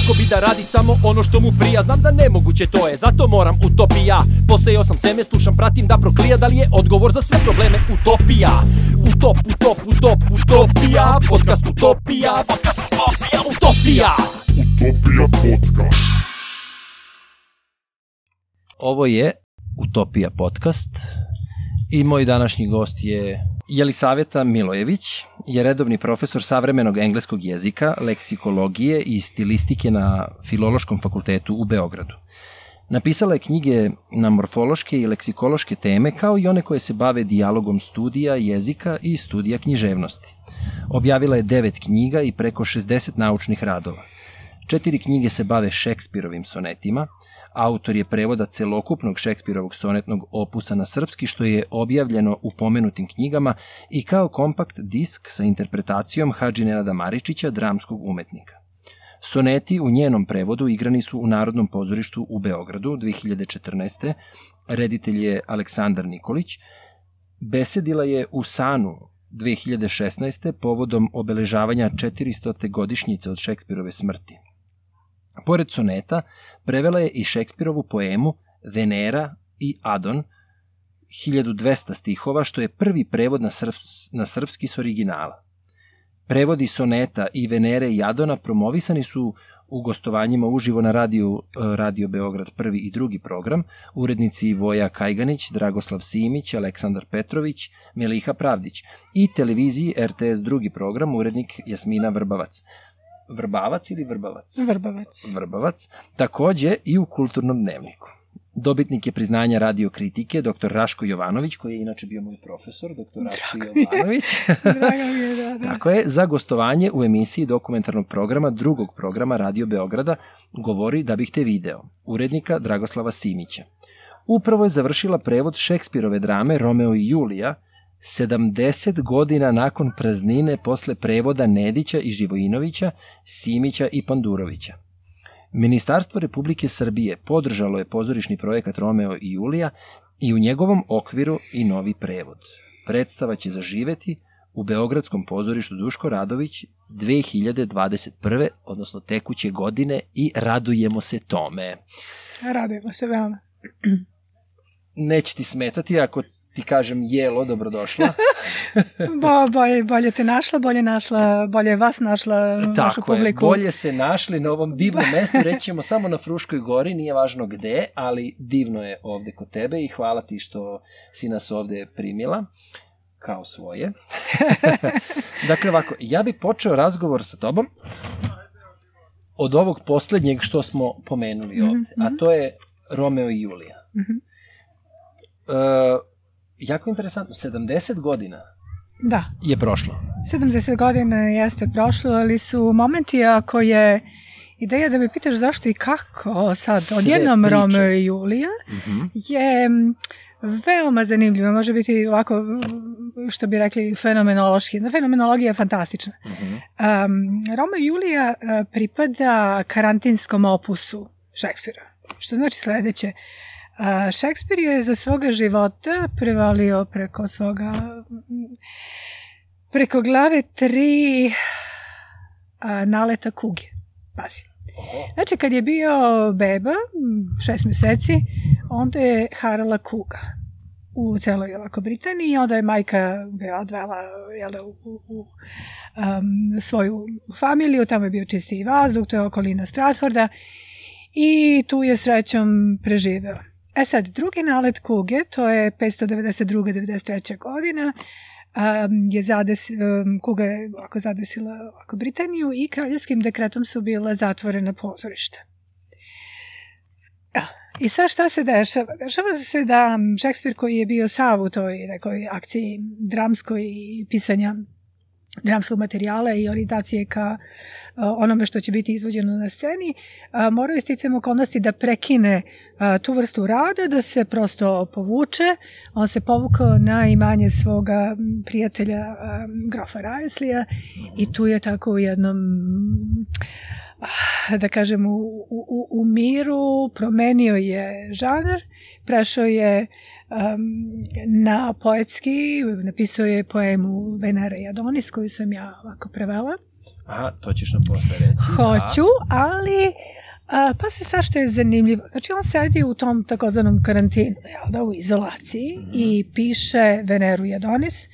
Kako bi da radi samo ono što mu prija? Znam da nemoguće to je, zato moram utopija. Posejao sam seme, slušam, pratim da proklija Da li je odgovor za sve probleme utopija? Utop, utop, utop, utopija. Podcast utopija, podcast utopija, utopija. Utopija podcast. Ovo je Utopija podcast i moj današnji gost je Jelisaveta Milojević, je redovni profesor savremenog engleskog jezika, leksikologije i stilistike na Filološkom fakultetu u Beogradu. Napisala je knjige na morfološke i leksikološke teme, kao i one koje se bave dijalogom studija jezika i studija književnosti. Objavila je devet knjiga i preko 60 naučnih radova. Četiri knjige se bave Šekspirovim sonetima, Autor je prevoda celokupnog Šekspirovog sonetnog opusa na srpski, što je objavljeno u pomenutim knjigama i kao kompakt disk sa interpretacijom Hadži Nenada Maričića, dramskog umetnika. Soneti u njenom prevodu igrani su u Narodnom pozorištu u Beogradu 2014. Reditelj je Aleksandar Nikolić. Besedila je u Sanu 2016. povodom obeležavanja 400. godišnjice od Šekspirove smrti. Pored soneta, prevela je i Šekspirovu poemu Venera i Adon, 1200 stihova, što je prvi prevod na, srps, na srpski s originala. Prevodi soneta i Venere i Adona promovisani su u gostovanjima uživo na radiju Radio Beograd prvi i drugi program, urednici Voja Kajganić, Dragoslav Simić, Aleksandar Petrović, Meliha Pravdić i televiziji RTS drugi program, urednik Jasmina Vrbavac. Vrbavac ili Vrbavac? Vrbavac. Vrbavac, takođe i u kulturnom dnevniku. Dobitnik je priznanja radio kritike dr. Raško Jovanović, koji je inače bio moj profesor, dr. Raško Drago mi je. Jovanović. Drago mi je, da, da. Tako je, za gostovanje u emisiji dokumentarnog programa drugog programa Radio Beograda govori da bih te video, urednika Dragoslava Simića. Upravo je završila prevod Šekspirove drame Romeo i Julija, 70 godina nakon praznine posle prevoda Nedića i Živojinovića, Simića i Pandurovića. Ministarstvo Republike Srbije podržalo je pozorišni projekat Romeo i Julija i u njegovom okviru i novi prevod. Predstava će zaživeti u Beogradskom pozorištu Duško Radović 2021. odnosno tekuće godine i radujemo se tome. Radujemo se veoma. Neće ti smetati ako ti kažem jelo, dobrodošla. Bo, bolje, bolje te našla, bolje našla, bolje vas našla, vašu Tako je, publiku. bolje se našli na ovom divnom mestu, reći ćemo samo na Fruškoj gori, nije važno gde, ali divno je ovde kod tebe i hvala ti što si nas ovde primila kao svoje. dakle, ovako, ja bi počeo razgovor sa tobom od ovog poslednjeg što smo pomenuli ovde, a to je Romeo i Julija. Mhm. E, jako interesantno, 70 godina Da, je prošlo. 70 godina jeste prošlo, ali su momenti ako je ideja da me pitaš zašto i kako sad, Sve odjednom priče. Romeo i Julija, Mhm. je m, veoma zanimljiva, može biti ovako, m, što bi rekli, fenomenološki. Fenomenologija je fantastična. Mhm. Um, Roma i Julija uh, pripada karantinskom opusu Šekspira, što znači sledeće. Uh, Šekspir je za svoga života prevalio preko svoga preko glave tri uh, naleta kuge. Pazi. Znači, kad je bio beba, šest meseci, onda je harala kuga u celoj ovako Britaniji onda je majka ga odvela jel, da, u, u, u um, svoju familiju, tamo je bio čisti vazduh, to je okolina Stratforda i tu je srećom preživeo. E sad, drugi nalet kuge, to je 592. 93. godina, um, je zades, um, kuga je ovako zadesila ovako Britaniju i kraljevskim dekretom su bila zatvorena pozorišta. Ja. I sad šta se dešava? Dešava se da Šekspir koji je bio sav u toj nekoj akciji dramskoj i pisanja dramskog materijala i orijentacije ka uh, onome što će biti izvođeno na sceni, uh, morao je sticam okolnosti da prekine uh, tu vrstu rada, da se prosto povuče. On se povukao na imanje svoga prijatelja grofa Rajeslija i tu je tako u jednom ah, da kažem u, u, u miru promenio je žanar, prešao je um, na poetski, napisao je poemu Venera i Adonis koju sam ja ovako prevela. Aha, to ćeš nam posle reći. Hoću, ali a, pa se sad što je zanimljivo. Znači on sedi u tom takozvanom karantinu, jel da, u izolaciji Mhm. i piše Veneru i Adonis,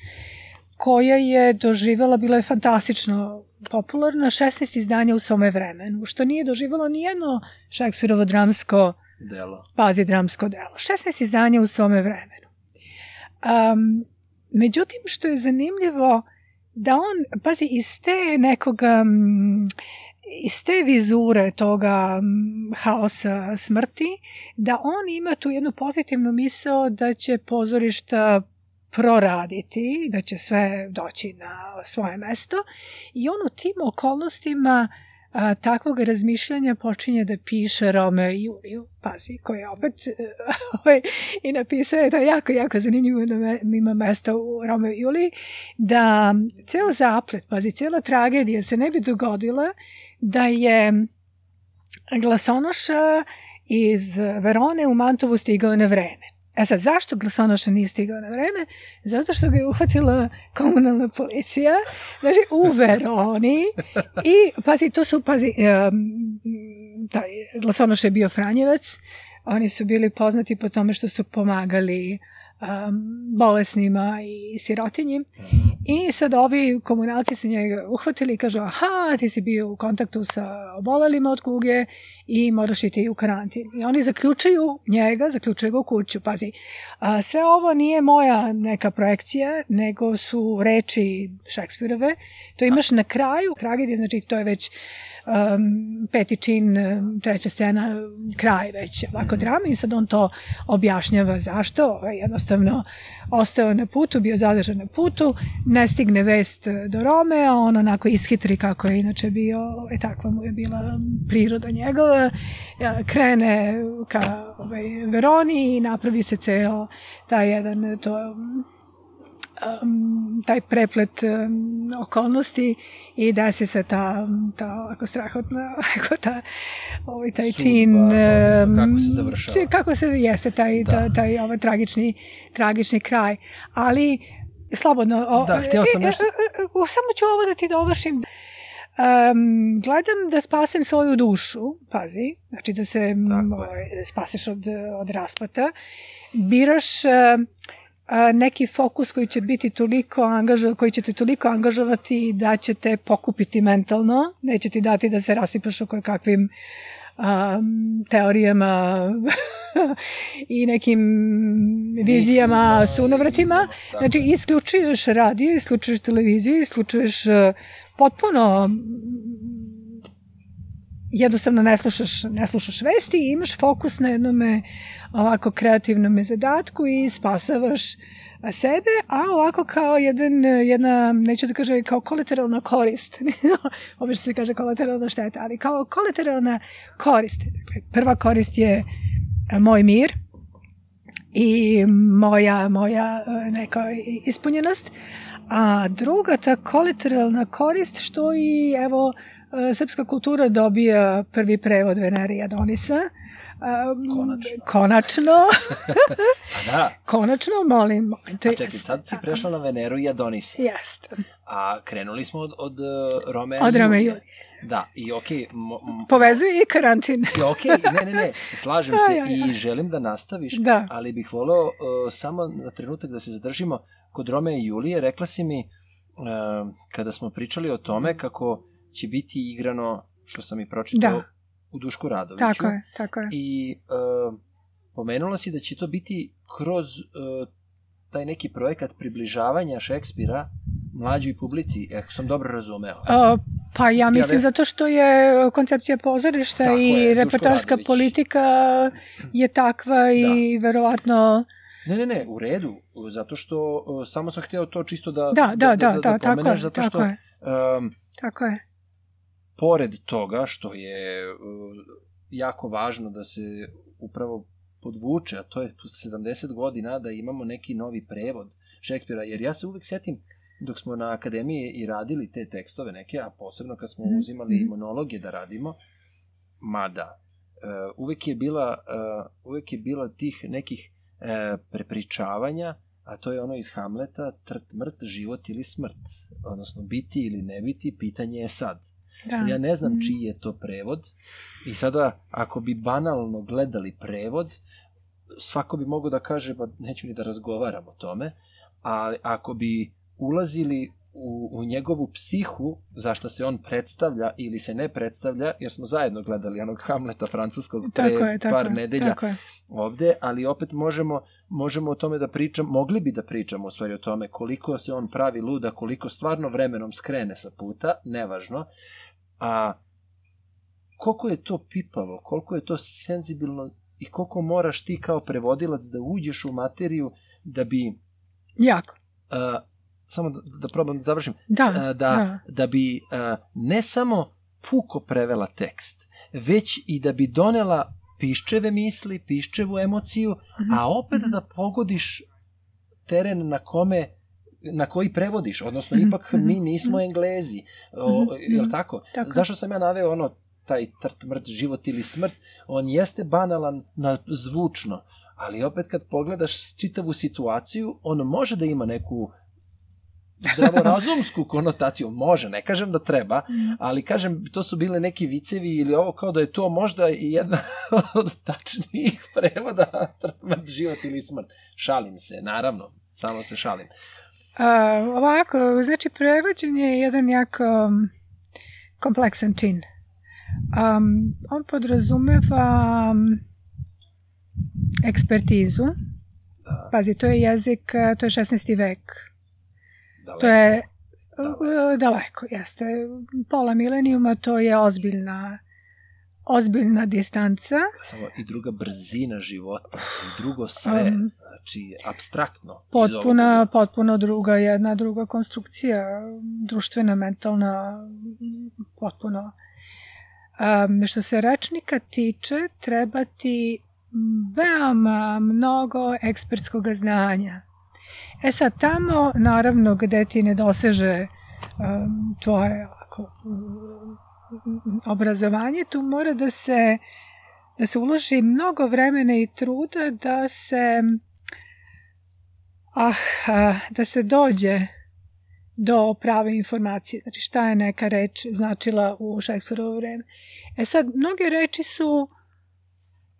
koja je doživela, bilo je fantastično popularna, 16 izdanja u svome vremenu, što nije doživelo nijedno Šekspirovo dramsko Da. Delo. pazi dramsko delo. 16 izdanja u svome vremenu. Um, međutim, što je zanimljivo, da on, pazi, iz te nekoga, mm, iz te vizure toga mm, haosa smrti, da on ima tu jednu pozitivnu misao da će pozorišta proraditi, da će sve doći na svoje mesto i on u tim okolnostima a, takvog razmišljanja počinje da piše Romeo i Juliju, pazi, koji je opet ovaj, i napisao je to jako, jako zanimljivo na ima mesta u Romeo i Juliji, da ceo zaplet, pazi, cijela tragedija se ne bi dogodila da je glasonoša iz Verone u Mantovu stigao na vreme. E sad, zašto glasonoša nije stigao na vreme? Zato što ga je uhvatila komunalna policija, znači u Veroni i, pazi, to su, pazi, um, taj glasonoš je bio Franjevac, oni su bili poznati po tome što su pomagali um, bolesnima i sirotinji. I sad ovi komunalci su njega uhvatili i kažu, aha, ti si bio u kontaktu sa obolelima od kuge i moraš iti u karantin. I oni zaključaju njega, zaključaju ga u kuću. Pazi, a, sve ovo nije moja neka projekcija, nego su reči Šekspirove. To imaš na kraju tragedije, znači to je već um, peti čin, treća scena, kraj već ovako drame i sad on to objašnjava zašto. Ovaj, jednostavno ostao na putu, bio zadržan na putu, ne stigne vest do Rome, a on onako ishitri kako je inače bio, ovaj, takva mu je bila priroda njegova, krene ka ovaj, Veroni i napravi se ceo taj jedan to um, taj preplet um, okolnosti i desi se ta, ta ovako strahotna, ovako ta, ovaj, taj Sudba, čin, odnosno kako um, se završava. Kako se jeste taj, Da. ta, taj ovaj tragični, tragični kraj. Ali, slobodno... O, Da, hteo sam e, e, nešto- e, e, samo ću ovo da ti dovršim. Um, gledam da spasem svoju dušu, pazi, znači da se Tako ovaj, spaseš od, od raspata, biraš a, neki fokus koji će biti toliko angažo, koji će te toliko angažovati da će te pokupiti mentalno, neće ti dati da se rasipaš u kakvim um, teorijama i nekim vizijama, Mislima, sunovratima. tako Znači, je. isključuješ radio, isključuješ televiziju, isključuješ uh, potpuno mm, jednostavno ne slušaš, ne slušaš vesti i imaš fokus na jednome ovako kreativnom zadatku i spasavaš a, sebe, a ovako kao jedan, jedna, neću da kažem, kao kolateralna korist. Obično se kaže kolateralna šteta, ali kao kolateralna korist. Dakle, prva korist je a, moj mir i moja, moja e, neka ispunjenost, a druga ta kolateralna korist što i evo e, srpska kultura dobija prvi prevod Venere i Adonisa. Um, Konačno. Konačno. A da, konačno, molim. molim to a čekaj, sad si prešla na Veneru i Adonisa. Jeste. A krenuli smo od, od uh, Romea Od i Romea i. Da, i okej, m- Povezuje i karantin. i okej, ne, ne, ne, slažem se Ja, ja, ja. i želim da nastaviš, Da. ali bih voleo uh, samo na trenutak da se zadržimo kod Romea i Julije. Rekla si mi, uh, kada smo pričali o tome, kako će biti igrano, što sam i pročitao, Da. U Dušku Radoviću. Tako je, tako je. I uh, pomenula si da će to biti kroz uh, taj neki projekat približavanja Šekspira mlađoj publici, ako sam dobro razumeo. O, pa ja mislim ve- zato što je koncepcija pozorišta Tako i je, repertoarska politika je takva i verovatno Ne, ne, ne, u redu, zato što uh, samo sam hteo to čisto da da, da, da, da, tako pomeneš, je, zato tako što je, um, tako je. Pored toga što je uh, jako važno da se upravo podvuče, a to je posle 70 godina da imamo neki novi prevod Šekspira, jer ja se uvek setim dok smo na akademiji i radili te tekstove neke, a posebno kad smo Mhm, uzimali mhm. monologe da radimo, mada uh, uvek je bila uh, uvek je bila tih nekih uh, prepričavanja, a to je ono iz Hamleta, trt mrt, život ili smrt. Odnosno, biti ili ne biti, pitanje je sad. Da. Ja ne znam Mm. čiji je to prevod i sada ako bi banalno gledali prevod, svako bi mogao da kaže pa neću ni da razgovaram o tome, ali ako bi ulazili u, u njegovu psihu, zašto se on predstavlja ili se ne predstavlja, jer smo zajedno gledali onog Hamleta francuskog pre Tako je, tako par je, nedelja Tako je. ovde, ali opet možemo, možemo o tome da pričamo, mogli bi da pričamo u stvari o tome koliko se on pravi luda, koliko stvarno vremenom skrene sa puta, nevažno, a koliko je to pipavo, koliko je to senzibilno i koliko moraš ti kao prevodilac da uđeš u materiju da bi Jako. a, samo da, da probam da završim Da, a, da, da. da bi a, ne samo puko prevela tekst, već i da bi donela piščeve misli, piščevu emociju, Mhm. a opet Mhm. da pogodiš teren na kome na koji prevodiš, odnosno Mhm, ipak mhm, mi nismo englezi, o, Mhm, je li mhm. tako? Tako. Zašto sam ja naveo ono, taj trt, mrt, život ili smrt, on jeste banalan na zvučno, ali opet kad pogledaš čitavu situaciju, on može da ima neku zdravorazumsku konotaciju, može, ne kažem da treba, Mhm. ali kažem, to su bile neki vicevi ili ovo kao da je to možda jedna od tačnijih prevoda život ili smrt. Šalim se, naravno, samo se šalim. A, ovako, znači prevođenje je jedan jako um, kompleksan čin. Um, on podrazumeva um, ekspertizu. Da, Pazi, to je jezik, a, to je 16. vek. daleko. To je Daleko. uh, daleko, jeste. Pola milenijuma to je ozbiljna ozbiljna distanca. Samo i druga brzina života, i drugo sve, Um, znači, abstraktno. potpuna, potpuno druga, jedna druga konstrukcija, društvena, mentalna, potpuno. Um, što se rečnika tiče, treba ti veoma mnogo ekspertskog znanja. E sad, tamo, naravno, gde ti ne doseže um, tvoje um, obrazovanje, tu mora da se da se uloži mnogo vremena i truda da se ah, ah, da se dođe do prave informacije. Znači šta je neka reč značila u Šekspirovo vreme. E sad, mnoge reči su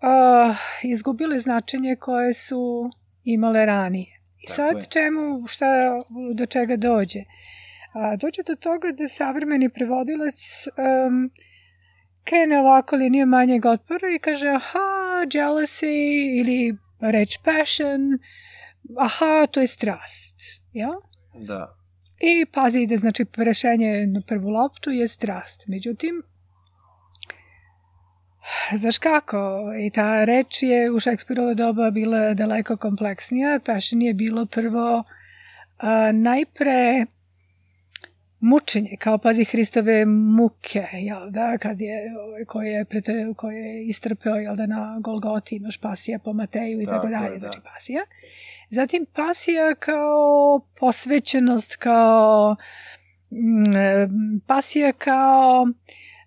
uh, izgubile značenje koje su imale ranije. I sad čemu, šta, do čega dođe? A, dođe do toga da savremeni prevodilac um, krene ovako liniju manjeg otpora i kaže aha, jealousy ili reč passion, aha, to je strast. Ja? Da, I pazi da znači rešenje na prvu loptu je strast. Međutim, znaš kako, i ta reč je u Šekspirovo doba bila daleko kompleksnija. Passion je bilo prvo a, najpre mučenje, kao pazi Hristove muke, jel da, kad je, ovaj, koje je, koje je istrpeo, jel da, na Golgoti imaš pasija po Mateju i tako, Tako je, dalje, da. znači pasija. Zatim pasija kao posvećenost, kao mm, e, pasija kao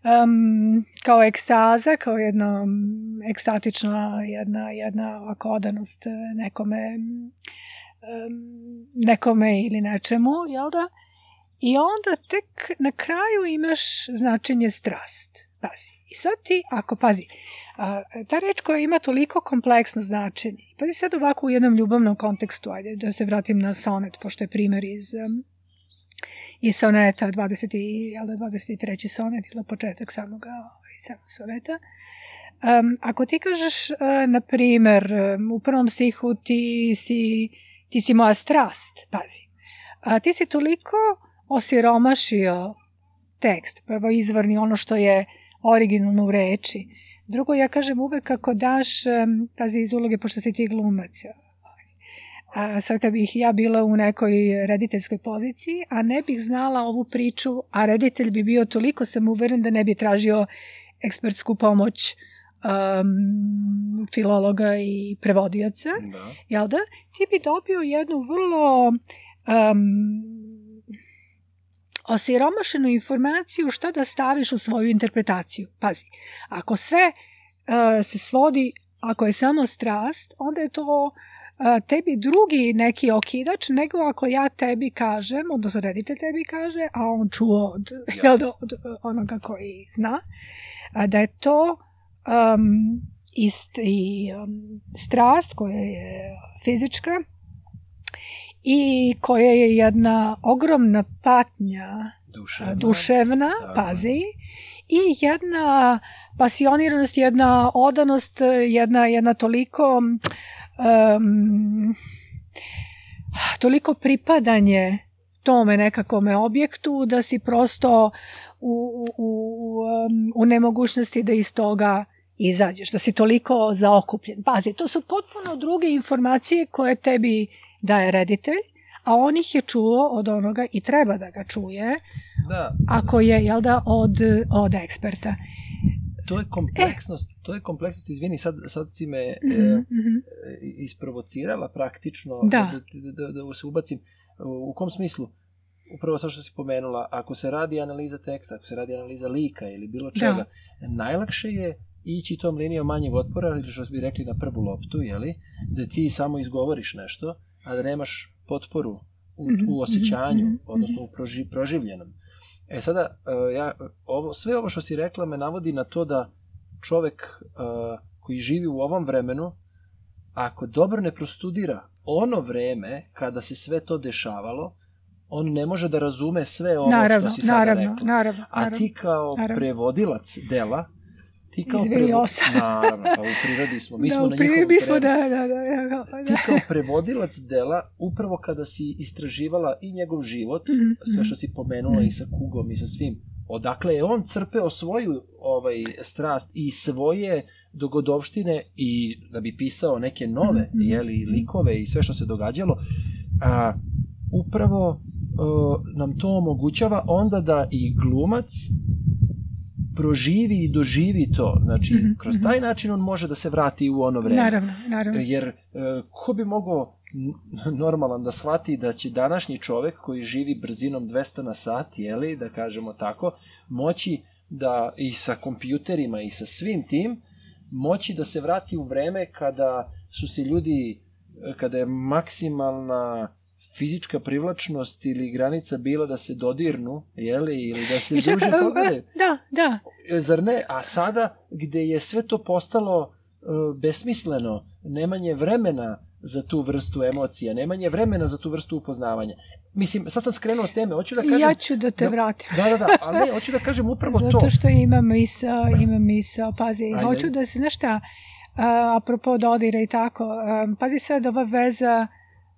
um, kao ekstaza, kao jedna mm, ekstatična jedna, jedna ovako odanost nekome um, nekome ili nečemu, jel da? I onda tek na kraju imaš značenje strast. Pazi. I sad ti, ako pazi, a, ta reč koja ima toliko kompleksno značenje, pazi sad ovako u jednom ljubavnom kontekstu, ajde da se vratim na sonet, pošto je primer iz, um, iz soneta, 20, i- jel da, 23. sonet ili početak samog ovaj, samog soneta. Um, ako ti kažeš, uh, na primer, um, u prvom stihu ti si, ti si moja strast, pazi, a, ti si toliko osiromašio tekst, prvo izvorni ono što je originalno u reči. Drugo, ja kažem uvek kako daš, pazi iz uloge, pošto si ti glumac, a sad kad bih ja bila u nekoj rediteljskoj poziciji, a ne bih znala ovu priču, a reditelj bi bio toliko sam uveren da ne bi tražio ekspertsku pomoć um, filologa i prevodioca, da. jel da? Ti bi dobio jednu vrlo um, osiromašenu informaciju šta da staviš u svoju interpretaciju. Pazi, ako sve uh, se svodi, ako je samo strast, onda je to a, tebi drugi neki okidač nego ako ja tebi kažem, odnosno reditelj tebi kaže, a on čuo od, jel, da, od onoga koji zna, da je to um, ist, i um, strast koja je fizička i koja je jedna ogromna patnja Duševna. duševna, Tako. pazi, i jedna pasioniranost, jedna odanost, jedna, jedna toliko um, toliko pripadanje tome nekakome objektu da si prosto u, u, u, u nemogućnosti da iz toga izađeš, da si toliko zaokupljen. Pazi, to su potpuno druge informacije koje tebi daje reditelj, a on ih je čuo od onoga i treba da ga čuje, Da, ako je, jel da, od, od eksperta. to je kompleksnost, to je kompleksnost, izvini, sad, sad si me e, Mhm, mhm. isprovocirala praktično Da. da, da, da se ubacim. U kom smislu? Upravo sad što si pomenula, ako se radi analiza teksta, ako se radi analiza lika ili bilo čega, najlakše je ići tom linijom manjeg otpora, ili što bi rekli na prvu loptu, jeli, da ti samo izgovoriš nešto, a da nemaš potporu u, Mhm, u osjećanju, mhm, mhm. odnosno u proži, proživljenom. E sada, e, ja, ovo, sve ovo što si rekla me navodi na to da čovek e, koji živi u ovom vremenu, ako dobro ne prostudira ono vreme kada se sve to dešavalo, on ne može da razume sve ovo Naravno, što si sada naravno, rekla. naravno, A naravno. ti kao Naravno. prevodilac dela, ti kao Izviliosa. Naravno, pa u prirodi smo, mi da, smo na njihovom smo, terenu. da, da, da, da, Ti da. kao prevodilac dela, upravo kada si istraživala i njegov život, Mhm, sve mhm. što si pomenula i sa Kugom i sa svim, odakle je on crpeo svoju ovaj strast i svoje dogodovštine i da bi pisao neke nove, Mhm. jeli, likove i sve što se događalo, a, upravo a, nam to omogućava onda da i glumac proživi i doživi to. Znači, Mhm, kroz mhm. taj način on može da se vrati u ono vreme. Naravno, naravno. Jer e, ko bi mogao normalan da shvati da će današnji čovek koji živi brzinom 200 na sat, jeli, da kažemo tako, moći da i sa kompjuterima i sa svim tim, moći da se vrati u vreme kada su se ljudi, e, kada je maksimalna fizička privlačnost ili granica bila da se dodirnu, jeli, ili da se I čekaj, duže e, pogledaju. da, da, E, Zar ne? A sada, gde je sve to postalo e, besmisleno, nemanje vremena za tu vrstu emocija, nemanje vremena za tu vrstu upoznavanja. Mislim, sad sam skrenuo s teme, hoću da kažem... ja ću da te da- vratim. Da, da, da, ali ne, hoću da kažem upravo to. Zato što imam misao, imam misao, pazi, Ajde. hoću da se, znaš šta, a, apropo dodira i tako, a, pazi sad ova veza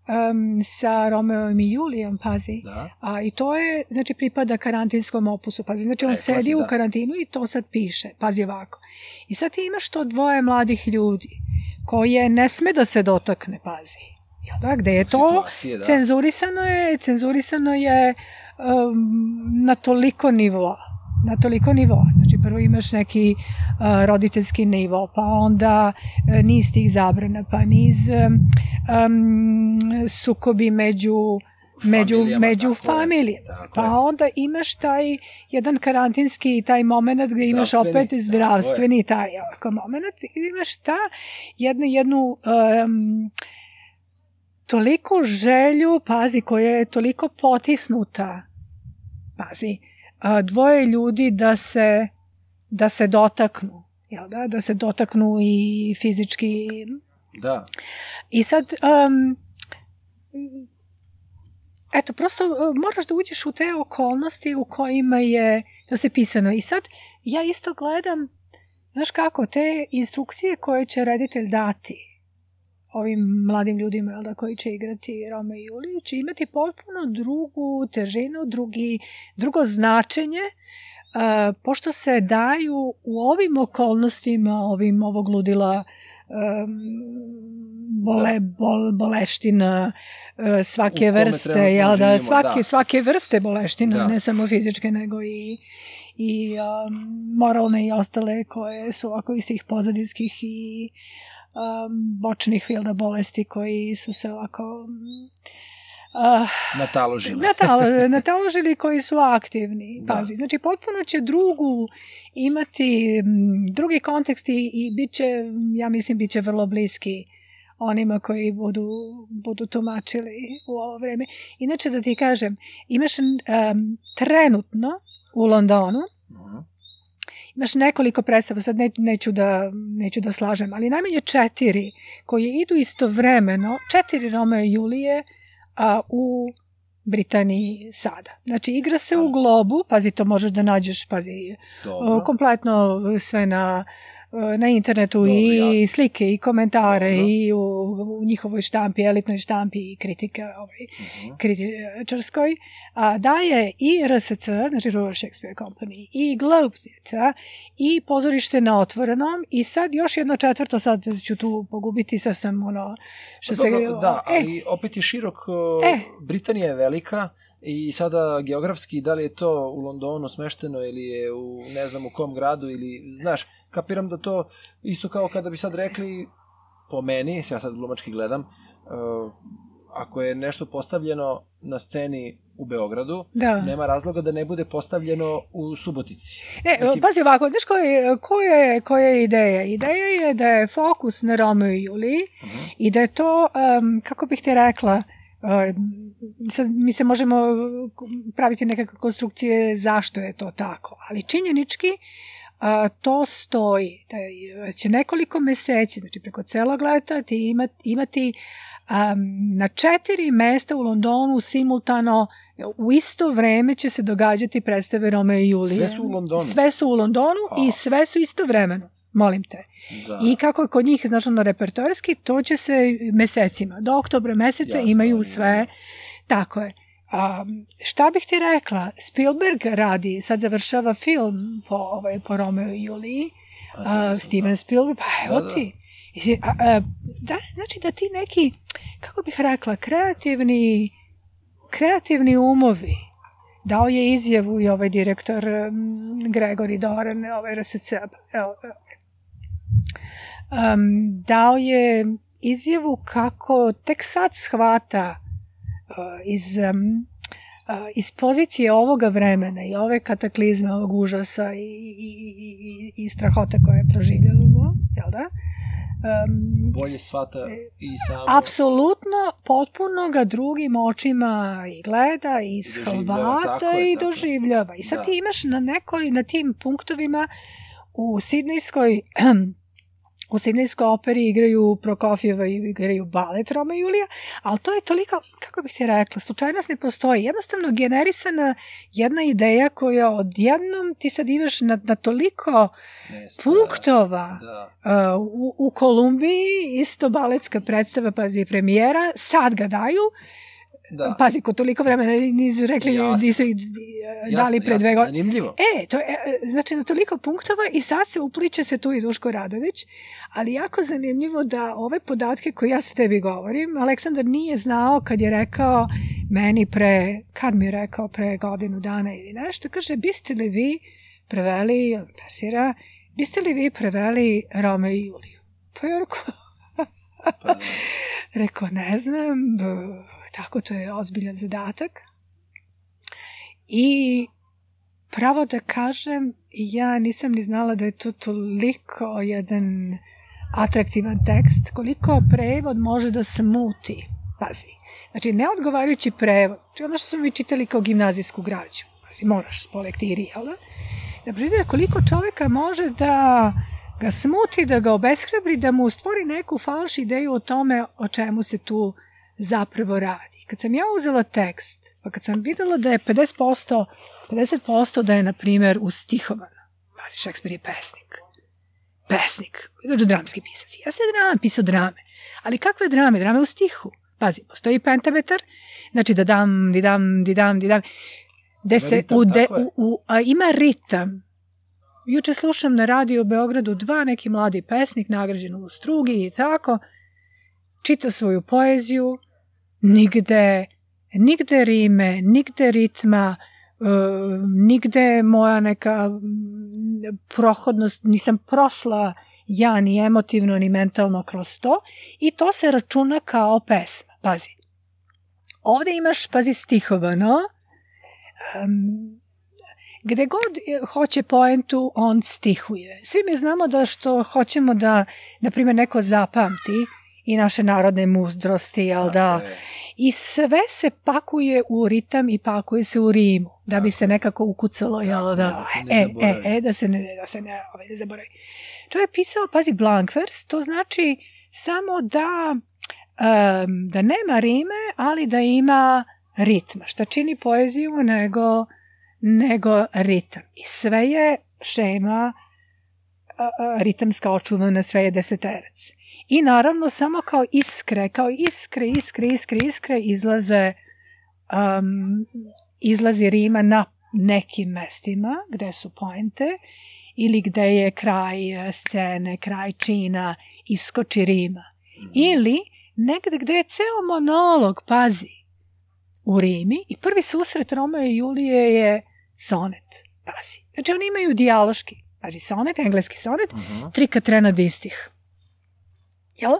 um, sa Romeom i Julijom, pazi. Da, A, I to je, znači, pripada karantinskom opusu. Pazi, znači, on E, sedi pazi, u da. karantinu i to sad piše. Pazi ovako. I sad ti imaš to dvoje mladih ljudi koje ne sme da se dotakne, pazi. Jel da? Gde je to da. cenzurisano je, cenzurisano je um, na toliko nivoa na toliko nivoa. Znači prvo imaš neki uh, roditeljski nivo, pa onda uh, niz tih zabrana, pa niz um, sukobi među među, Familijama, među familijama. Pa onda imaš taj jedan karantinski taj moment gde imaš opet zdravstveni taj ovako moment. I imaš ta jednu, jednu um, toliku želju, pazi, koja je toliko potisnuta, pazi, dvoje ljudi da se, da se dotaknu, jel da? Da se dotaknu i fizički. Da, I sad, um, eto, prosto uh, moraš da uđeš u te okolnosti u kojima je to se pisano. I sad, ja isto gledam, znaš kako, te instrukcije koje će reditelj dati ovim mladim ljudima jel da, koji će igrati Rome i Juliju će imati potpuno drugu težinu, drugi, drugo značenje uh, pošto se daju u ovim okolnostima ovim ovog ludila um, bole, bol, boleština uh, svake vrste, jel da, živimo, svake, da. svake vrste boleština, Da. ne samo fizičke, nego i i um, moralne i ostale koje su ovako iz svih pozadinskih i um, bočnih jel da, bolesti koji su se ovako um, uh, nataložili. natalo, nataložili koji su aktivni. Da. Pazi, znači potpuno će drugu imati m, drugi kontekst i, i bit će, ja mislim, bit će vrlo bliski onima koji budu, budu tumačili u ovo vreme. Inače da ti kažem, imaš um, trenutno u Londonu, Mhm. Imaš nekoliko predstava, sad ne, neću, da, neću da slažem, ali najmanje četiri koje idu istovremeno, četiri Roma i Julije a, u Britaniji sada. Znači, igra se u globu, pazi, to možeš da nađeš, pazi, Dobro. kompletno sve na na internetu Dobro, i jasno. slike i komentare Dobro. i u, u njihovoj štampi, elitnoj štampi i kritike ovaj, Mhm. kritičarskoj, a daje i RSC, znači Royal Shakespeare Company, i Globe Theatre, i pozorište na otvorenom, i sad još jedno četvrto, sad ću tu pogubiti, sad sam ono, što se... Dobro, da, e, ali opet je širok, e. E. Britanija je velika i sada geografski da li je to u Londonu smešteno ili je u ne znam u kom gradu ili, znaš, kapiram da to isto kao kada bi sad rekli po meni, ja sad glumački gledam, uh, ako je nešto postavljeno na sceni u Beogradu, da. nema razloga da ne bude postavljeno u Subotici. Ne, Mislim- pazi ovako, znaš koja je, koja, je, koja je ideja? Ideja je da je fokus na Romeo i Juliji Mhm. i da je to, um, kako bih te rekla, sad mi se možemo praviti nekakve konstrukcije zašto je to tako, ali činjenički a, to stoji, da je- će nekoliko meseci, znači preko celog leta ti imati, imati um, na četiri mesta u Londonu simultano u isto vreme će se događati predstave Romeo i Julije. Sve su u Londonu? Sve su u Londonu A. i sve su istovremeno, molim te. Da. I kako je kod njih, znači ono repertoarski, to će se mesecima. Do oktobra meseca Jasno, imaju ima. sve. Tako je. A, šta bih ti rekla? Spielberg radi, sad završava film po, ovaj, po Romeo i Juliji. A, Steven. Spielberg, pa evo Da, da. ti. A, a, da, znači da ti neki, kako bih rekla, kreativni, kreativni umovi, dao je izjavu i ovaj direktor Gregory Doran, ovaj RSC. Um, dao je izjavu kako tek sad shvata uh, iz, iz pozicije ovoga vremena i ove kataklizme, ovog užasa i, i, i, i, strahota koje proživljavamo, jel da? Um, Bolje svata i samo... Apsolutno, potpuno ga drugim očima i gleda i shvata i doživljava. I sad Da. ti imaš na nekoj, na tim punktovima u Sidnejskoj u Sidnejskoj operi igraju Prokofjeva i igraju balet Roma i Julija, ali to je toliko, kako bih ti rekla, slučajnost ne postoji. Jednostavno generisana jedna ideja koja odjednom ti sad imaš na, na toliko Mesta. punktova Da. Uh, u, u Kolumbiji isto baletska predstava, pazi, premijera, sad ga daju, Da. pazi, ko toliko vremena nisu rekli, Jasno. nisu ih Jasno, dali pre dve godine. Zanimljivo. E, to je, e, znači na toliko punktova i sad se upliče se tu i Duško Radović, ali jako zanimljivo da ove podatke koje ja sa tebi govorim, Aleksandar nije znao kad je rekao meni pre, kad mi je rekao pre godinu dana ili nešto, kaže, biste li vi preveli, persira, biste li vi preveli Rome i Juliju? Pa ja rekao, Pa, da. Rekao, ne znam, tako to je ozbiljan zadatak. I pravo da kažem, ja nisam ni znala da je to toliko jedan atraktivan tekst, koliko prevod može da smuti. Pazi, znači neodgovarajući prevod, znači ono što smo mi čitali kao gimnazijsku građu, pazi, moraš po lektiri, jel da? Da pročitaš koliko čoveka može da ga smuti, da ga obeshrabri, da mu stvori neku falš ideju o tome o čemu se tu zapravo radi. Kad sam ja uzela tekst, pa kad sam videla da je 50%, 50% da je, na primjer, ustihovan. Pazi, Šekspir je pesnik. Pesnik. Znači, dramski pisac. Ja sam dram, pisao drame. Ali kakve drame? Drame u stihu. Pazi, postoji pentametar, znači da dam, di dam, di dam, di dam. Ima se ritam, u, de, u, u, a, ima ritam. Juče slušam na radio u Beogradu dva neki mladi pesnik nagrađen u strugi i tako. Čita svoju poeziju, nigde, nigde rime, nigde ritma, e, nigde moja neka prohodnost, nisam prošla ja ni emotivno ni mentalno kroz to i to se računa kao pesma. Pazi. Ovde imaš, pazi, stihovano, um, gde god hoće poentu, on stihuje. Svi mi znamo da što hoćemo da, na primjer, neko zapamti i naše narodne mudrosti, jel da? I sve se pakuje u ritam i pakuje se u rimu, da bi se nekako ukucalo, jel da? da ne E, e, e, da se ne, da se ne, ovaj, ne zaboravi. Čovjek je pisao, pazi, blank vers, to znači samo da, em, da nema rime, ali da ima ritma. Šta čini poeziju nego, nego ritam. I sve je šema ritamska očuvana, sve je deseterac. I naravno samo kao iskre, kao iskre, iskre, iskre, iskre izlaze um, izlazi rima na nekim mestima gde su poente ili gde je kraj e, scene, kraj čina, iskoči rima. Mhm. Ili negde gde je ceo monolog, pazi, u Rimi i prvi susret Romeo i Julije je sonet, pazi. Znači oni imaju dijaloški, pazi, sonet, engleski sonet, Mhm. tri katrena distih. Jel?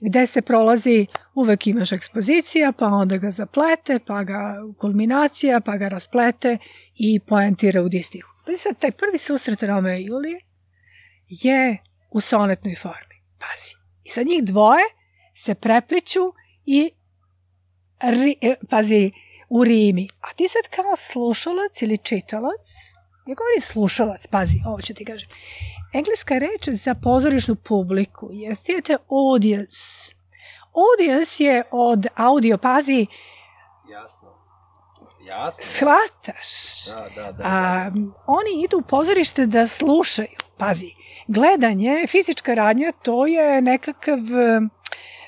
Gde se prolazi, uvek imaš ekspozicija, pa onda ga zaplete, pa ga kulminacija, pa ga rasplete i poentira u distihu. Pa sad, taj prvi susret Romeo i Julije je u sonetnoj formi. Pazi. I sad njih dvoje se prepliću i ri, e, pazi, u rimi. A ti sad kao slušalac ili čitalac, ja govorim slušalac, pazi, ovo ću ti kažem. Engleska reč za pozorišnu publiku je theater audience. Audience je od audio, pazi, Jasno. Jasno. shvataš. Da, da, da. A, oni idu u pozorište da slušaju. Pazi, gledanje, fizička radnja, to je nekakav,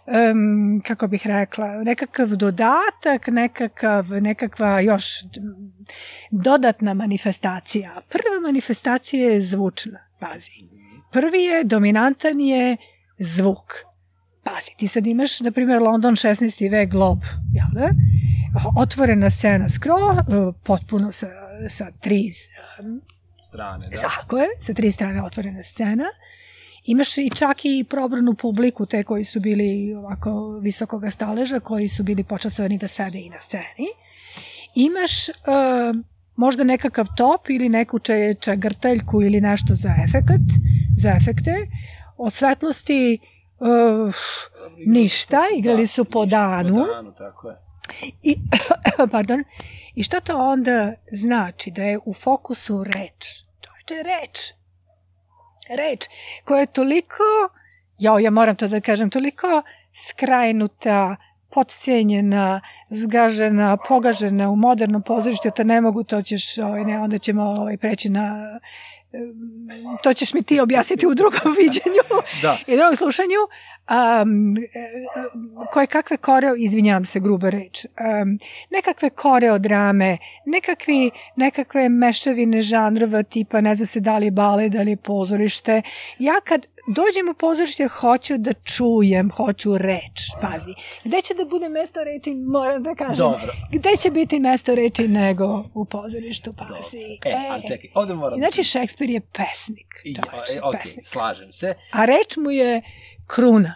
um, kako bih rekla, nekakav dodatak, nekakav, nekakva još dodatna manifestacija. Prva manifestacija je zvučna, pazi. Prvi je, dominantan je zvuk. Pazi, ti sad imaš, na primjer, London 16. vek glob, jel da? Otvorena scena skro, potpuno sa, sa tri Strane, da. Tako je, sa tri strane otvorena scena. Imaš i čak i probranu publiku, te koji su bili ovako visokoga staleža, koji su bili počasovani da sede i na sceni. Imaš uh, možda nekakav top ili neku če, čagrtaljku ili nešto za efekat, za efekte. Od svetlosti uh, ništa, igrali su po danu. Po danu, tako je. I, pardon, I šta to onda znači? Da je u fokusu reč. Čovječe, reč. Reč koja je toliko, ja, ja moram to da kažem, toliko skrajnuta, podcijenjena, zgažena, pogažena u modernom pozorištu, to ne mogu, to ćeš, ovaj, ne, onda ćemo ovaj, preći na to ćeš mi ti objasniti u drugom viđenju Da. i drugom slušanju, um, koje kakve koreo, izvinjavam se, gruba reč, um, nekakve koreo drame, nekakvi, nekakve mešavine žanrova tipa, ne zna se da li je bale, da li je pozorište. Ja kad dođem u pozorište, hoću da čujem, hoću reč, pazi. Gde će da bude mesto reči, moram da kažem. Dobro. Gde će biti mesto reči nego u pozorištu, pazi. E, ali čekaj, ovde moram... Znači, Šekspir je pesnik, I, čoveče, e, ok, pesnik. slažem se. A reč mu je kruna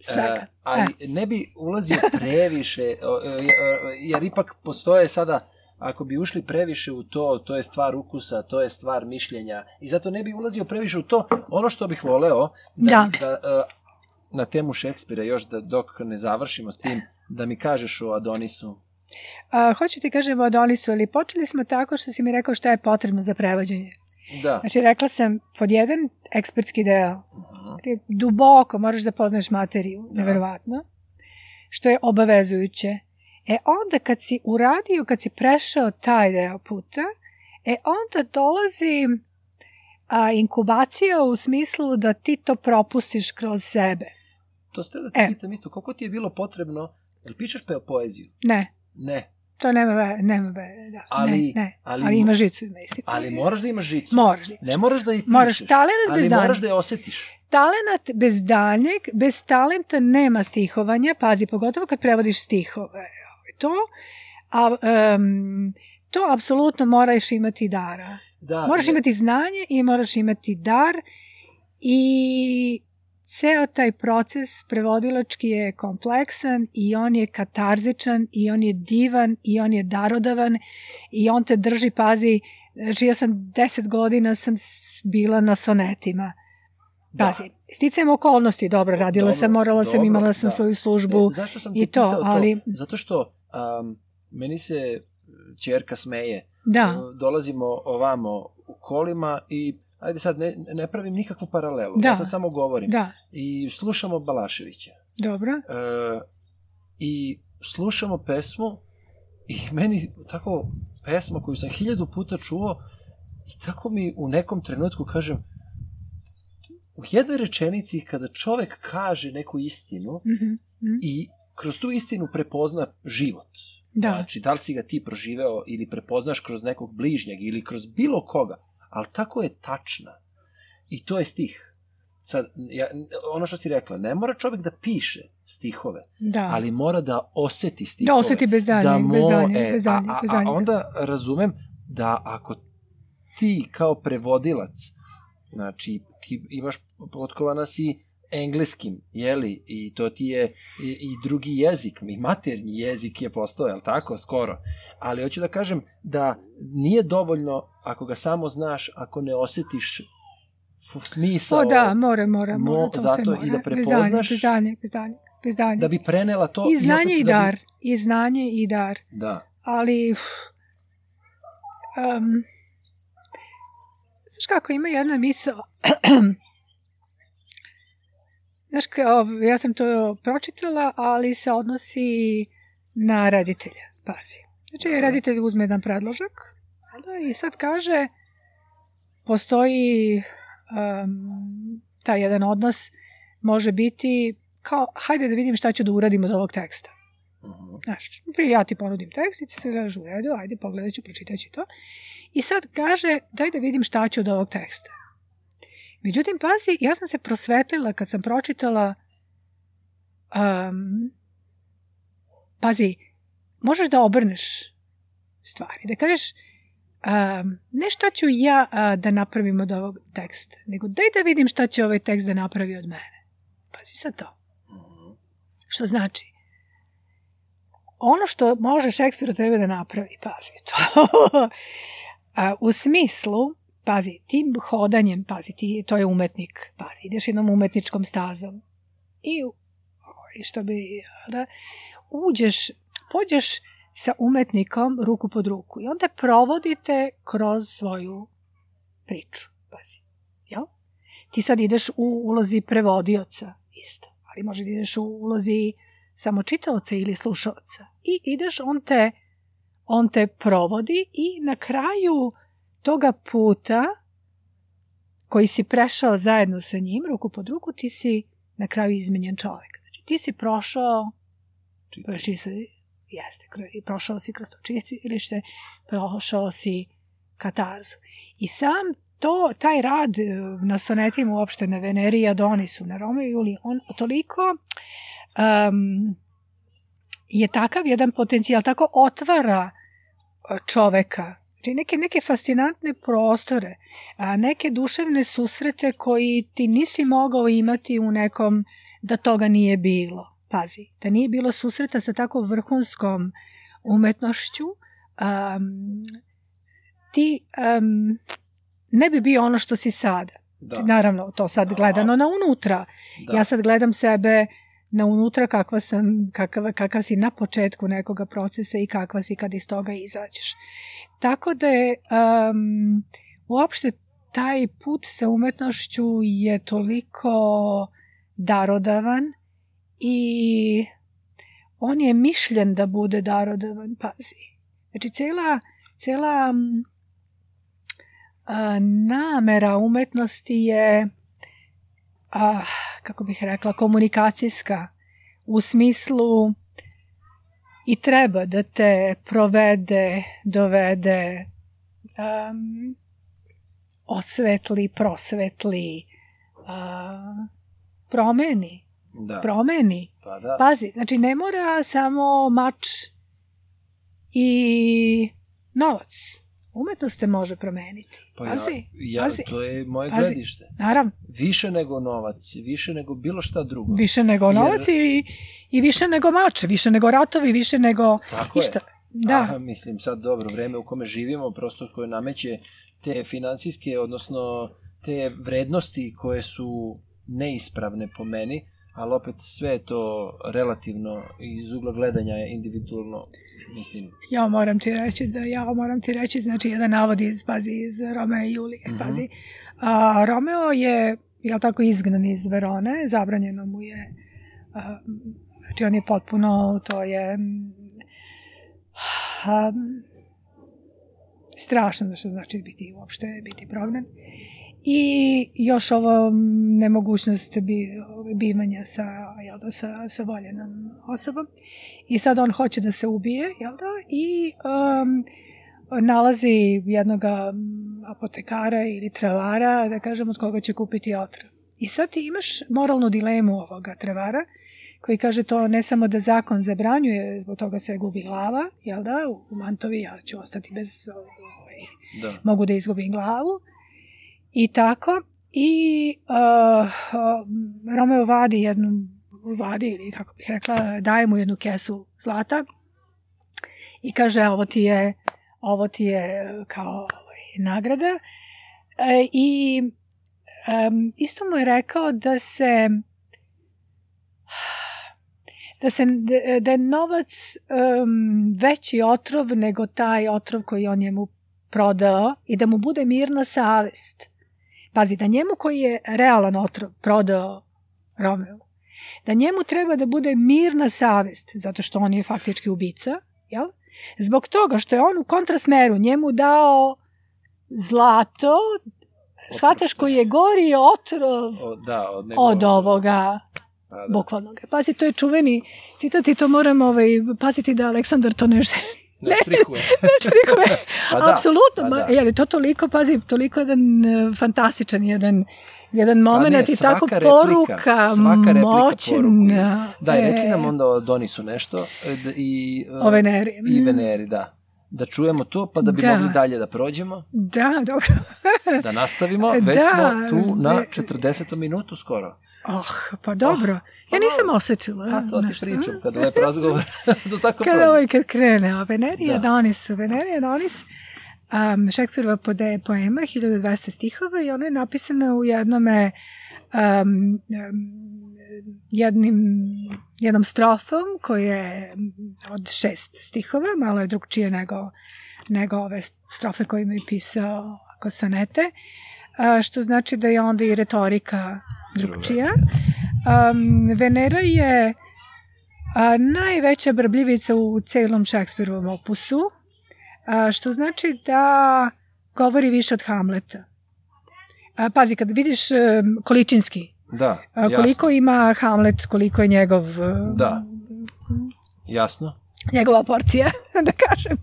svega. E, ali ne bi ulazio previše, e, e, jer ipak postoje sada, ako bi ušli previše u to, to je stvar ukusa, to je stvar mišljenja i zato ne bi ulazio previše u to. Ono što bih voleo, da, da. da e, na temu Šekspira još da dok ne završimo s tim, da mi kažeš o Adonisu. A, hoću ti kažem o Adonisu, ali počeli smo tako što si mi rekao šta je potrebno za prevođenje. Da. Znači, rekla sam, pod jedan, ekspertski deo. Mhm. Duboko moraš da poznaš materiju, da. neverovatno, što je obavezujuće. E onda kad si uradio, kad si prešao taj deo puta, e onda dolazi a, inkubacija u smislu da ti to propustiš kroz sebe. To ste da ti e. pitam isto, koliko ti je bilo potrebno, jel pišeš pe poeziju? Ne. Ne. To nema ve, nema ve, da. Ali, ne, ne. ali, ali ima žicu, mislim. Ali moraš da imaš žicu. Moraš da imaš Ne moraš da i pišeš. Moraš talenat bez Ali moraš da je osetiš. Talenat bez daljnjeg, bez talenta nema stihovanja, pazi, pogotovo kad prevodiš stihove. To, a, um, to apsolutno moraš imati dara. Da, moraš je... imati znanje i moraš imati dar i ceo taj proces prevodilački je kompleksan i on je katarzičan i on je divan i on je darodavan i on te drži, pazi, znači ja sam deset godina sam bila na sonetima. Da. Pazi, sticajem okolnosti, dobro, radila Dobro, sam, morala sam, dobro, imala sam da. svoju službu. Ne, zašto sam i to, pitao ali- Zato što um, meni se čerka smeje. Da, Uh, Dolazimo ovamo u kolima i ajde sad ne, ne pravim nikakvu paralelu. Da. Ja sad samo govorim. da, I slušamo Balaševića. dobro. E, I slušamo pesmu i meni tako pesma koju sam hiljadu puta čuo i tako mi u nekom trenutku kažem u jednoj rečenici kada čovek kaže neku istinu Mhm, mhm. i kroz tu istinu prepozna život. Da. Znači, da li si ga ti proživeo ili prepoznaš kroz nekog bližnjeg ili kroz bilo koga, ali tako je tačna. I to je stih. Sad, ja, ono što si rekla, ne mora čovek da piše stihove, Da. ali mora da oseti da stihove. oseti bez daljnjeg, da mo- bez daljnjeg, e, bez daljnjeg, a, bez a, a onda razumem da ako ti kao prevodilac, znači ti imaš, potkovana si engleskim, jeli, i to ti je i, i drugi jezik, i maternji jezik je postao, jel tako, skoro. Ali hoću da kažem da nije dovoljno ako ga samo znaš, ako ne osetiš smisao, O da, mora, mora, Mo- mora, to zato sve mora. i da prepoznaš- Bez daljnjeg, bez daljnjeg, bez daljnjeg. da bi prenela to. I znanje opet i da bi- dar, i znanje i dar. Da, ali uf, um, znaš kako ima jedna misla znaš kao, ja sam to pročitala ali se odnosi na reditelja pazi znači Aha. reditelj uzme jedan predložak da, i sad kaže postoji um, taj jedan odnos može biti kao hajde da vidim šta ću da uradim od ovog teksta Mhm. Znaš, prije ja ti ponudim tekst i ti se kažeš u redu, ajde pogledat ću, pročitat ću to. I sad kaže, daj da vidim šta ću od ovog teksta. Međutim, pazi, ja sam se prosvetlila kad sam pročitala um, pazi, možeš da obrneš stvari, da kažeš um, ne šta ću ja a, da napravim od ovog teksta, nego daj da vidim šta će ovaj tekst da napravi od mene. Pazi sad to. Mhm. Što znači, ono što može Šekspir od tebe da napravi, pazi to, a, u smislu, pazi, tim hodanjem, pazi, ti, to je umetnik, pazi, ideš jednom umetničkom stazom i, što bi, da, uđeš, pođeš sa umetnikom ruku pod ruku i onda provodite kroz svoju priču, pazi, jel? Ti sad ideš u ulozi prevodioca isto, ali može da ideš u ulozi samo čitaoca ili slušaoca. I ideš, on te, on te provodi i na kraju toga puta koji si prešao zajedno sa njim, ruku pod ruku, ti si na kraju izmenjen čovjek. Znači, ti si prošao, Čitaj. prošao si, jeste, prošao si kroz to čistilište, prošao si katarzu. I sam to, taj rad e, na sonetima uopšte na Veneri i Adonisu, na Romeo i Juliji, on toliko um, je takav jedan potencijal, tako otvara e, čoveka. Znači neke, neke fascinantne prostore, a neke duševne susrete koji ti nisi mogao imati u nekom da toga nije bilo. Pazi, da nije bilo susreta sa tako vrhunskom umetnošću, um, ti um, ne bi bio ono što si sada. Da, Naravno, to sad Da. gledano na unutra. da. Ja sad gledam sebe na unutra kakva sam, kakav, kakav si na početku nekoga procesa i kakva si kad iz toga izađeš. Tako da je um, uopšte taj put sa umetnošću je toliko darodavan i on je mišljen da bude darodavan, pazi. Znači, cela, cela mm, a, namera umetnosti je a, kako bih rekla, komunikacijska u smislu i treba da te provede, dovede, um, osvetli, prosvetli, a, promeni, da. promeni. Pa da. Pazi, znači ne mora samo mač i novac. Umetnost te može promeniti. Pa ja, Pazi, ja, pazi. to je moje Pazi. gledište. naravno. Više nego novac, više nego bilo šta drugo. Više nego Jer- novac i, i više nego mače, više nego ratovi, više nego Tako išta. je. Da, Aha, mislim sad dobro, vreme u kome živimo, prosto koje nameće te finansijske, odnosno te vrednosti koje su neispravne po meni, ali opet sve je to relativno iz ugla gledanja je individualno, mislim. Ja moram ti reći da ja moram ti reći, znači jedan navod iz, pazi, iz Romeo i Julije, Mhm. pazi. A, Romeo je, jel tako, izgnan iz Verone, zabranjeno mu je, a, znači on je potpuno, to je mm, a, strašno što znači biti uopšte, biti prognan. I još ovo nemogućnost bi, bivanja sa, jel da, sa, sa voljenom osobom. I sad on hoće da se ubije, jel da? I um, nalazi jednog apotekara ili trevara, da kažem, od koga će kupiti otrov. I sad ti imaš moralnu dilemu ovoga trevara, koji kaže to ne samo da zakon zabranjuje, zbog toga se gubi glava, jel da, u mantovi ja ću ostati bez, ovaj, Da. mogu da izgubim glavu. I tako. I uh, uh, Romeo vadi jednu, vadi ili kako bih rekla, daje mu jednu kesu zlata i kaže ovo ti je, ovo ti je kao ovaj, nagrada. E, I um, isto mu je rekao da se da, se, da- da je novac um, veći otrov nego taj otrov koji on njemu prodao i da mu bude mirna savest. Pazi, da njemu koji je realan otrov prodao Romeu, da njemu treba da bude mirna savest, zato što on je faktički ubica, jel? Zbog toga što je on u kontrasmeru njemu dao zlato, shvataš koji je gori otrov O, da, od, nego, od ovoga Pa, da. bukvalno. Pazi, to je čuveni citat i to moram ovaj, paziti da Aleksandar to ne Ne štrihuje. štrikuje. Pa da, Apsolutno, pa da. je li to toliko, pazi, toliko jedan e, fantastičan jedan jedan moment Pa ne, i tako replika, poruka, svaka replika moćna. Da, i reci e, nam onda o Donisu nešto. e, I, e, O Veneri. I Veneri, da. Da čujemo to, pa da bi Da. mogli dalje da prođemo, Da, dobro. da nastavimo. Već Da, smo tu na ve- 40. minutu skoro. Oh, pa dobro. pa ja nisam dobro. osjetila. A to ti pričam, a? kad lep razgovor, to tako Kada prođe. ovaj kad krene, a Veneri Da. Adonis, Veneri Adonis, um, Šekspirova pode, poema, 1200 stihova i ona je napisana u jednome um, um, jednim, jednom strofom koji je od šest stihova, malo je drugčije nego, nego ove strofe koje mi je pisao ako sonete, a, što znači da je onda i retorika drugčija. Um, Venera je a, najveća brbljivica u celom Šekspirovom opusu, a, što znači da govori više od Hamleta. A, pazi, kad vidiš količinski, Da, a, jasno. koliko ima Hamlet, koliko je njegov em, Da. Jasno. njegova porcija, da kažem,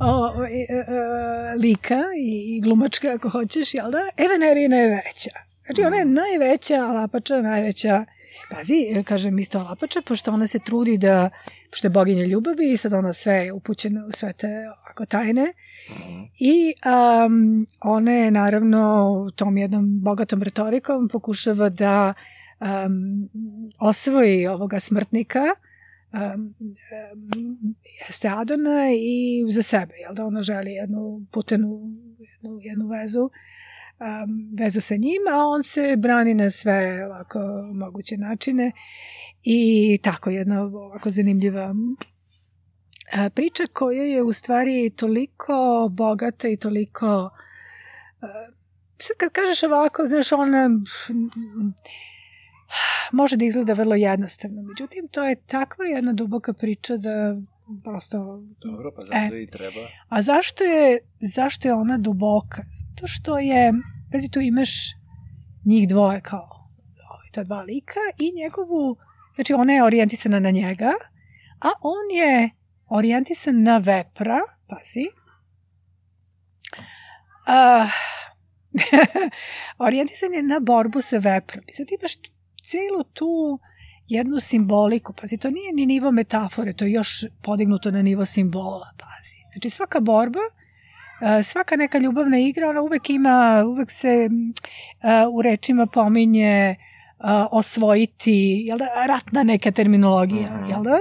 o, e, e, lika i, glumačka, ako hoćeš, jel da? E, Venerina je veća. Znači, ona je najveća alapača, najveća, pazi, e, kažem isto alapača, pošto ona se trudi da, pošto je boginja ljubavi i sad ona sve je upućena u sve te ovako tajne. Mhm. I um, ona je naravno tom jednom bogatom retorikom pokušava da um, osvoji ovoga smrtnika um, um, jeste Adona i za sebe, jel da ona želi jednu putenu, jednu, jednu vezu um, vezu sa njim, a on se brani na sve ovako moguće načine i tako jedna ovako zanimljiva a, priča koja je u stvari toliko bogata i toliko sad kad kažeš ovako, znaš, ona mm, može da izgleda vrlo jednostavno, međutim to je takva jedna duboka priča da prosto Dobro, pa zato i treba. a zašto je, zašto je ona duboka? Zato što je, pazi tu imaš njih dvoje kao ovaj, ta dva lika i njegovu, znači ona je orijentisana na njega, a on je orijentisan na vepra, pazi. A, orijentisan je na borbu sa veprom. I sad imaš celu tu jednu simboliku, pazi, to nije ni nivo metafore, to je još podignuto na nivo simbola, pazi. Znači svaka borba, e, svaka neka ljubavna igra, ona uvek ima, uvek se m, e, u rečima pominje osvojiti, jel da, ratna neka terminologija, Mhm. jel da?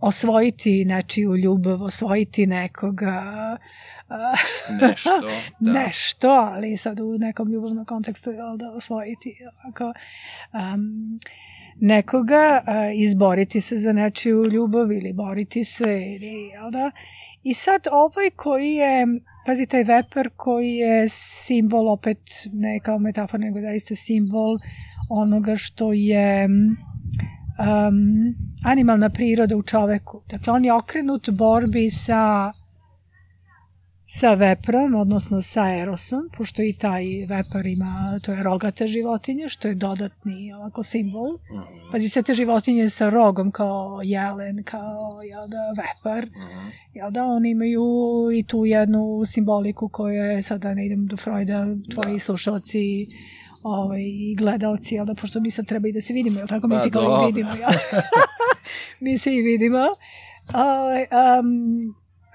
Osvojiti nečiju ljubav, osvojiti nekoga, Nešto, da. nešto, ali sad u nekom ljubavnom kontekstu jel, da osvojiti ovako, um, nekoga, a, izboriti se za nečiju ljubav ili boriti se ili, jel da? I sad ovaj koji je, pazi taj veper koji je simbol opet ne kao metafora nego zaista simbol onoga što je um, animalna priroda u čoveku. Dakle, on je okrenut borbi sa sa veprom, odnosno sa erosom, pošto i taj vepar ima, to je rogata životinja, što je dodatni ovako simbol. Mhm, Pazi, sve te životinje sa rogom, kao jelen, kao jel da, vepar, mhm. jel da, oni imaju i tu jednu simboliku koja je, sada ne idem do Freuda, tvoji Da. slušalci ovaj, gledalci, jel da, pošto mi sad treba i da se vidimo, jel tako, mi Pa, se kao i vidimo, jel? mi se i vidimo. Ovaj, um,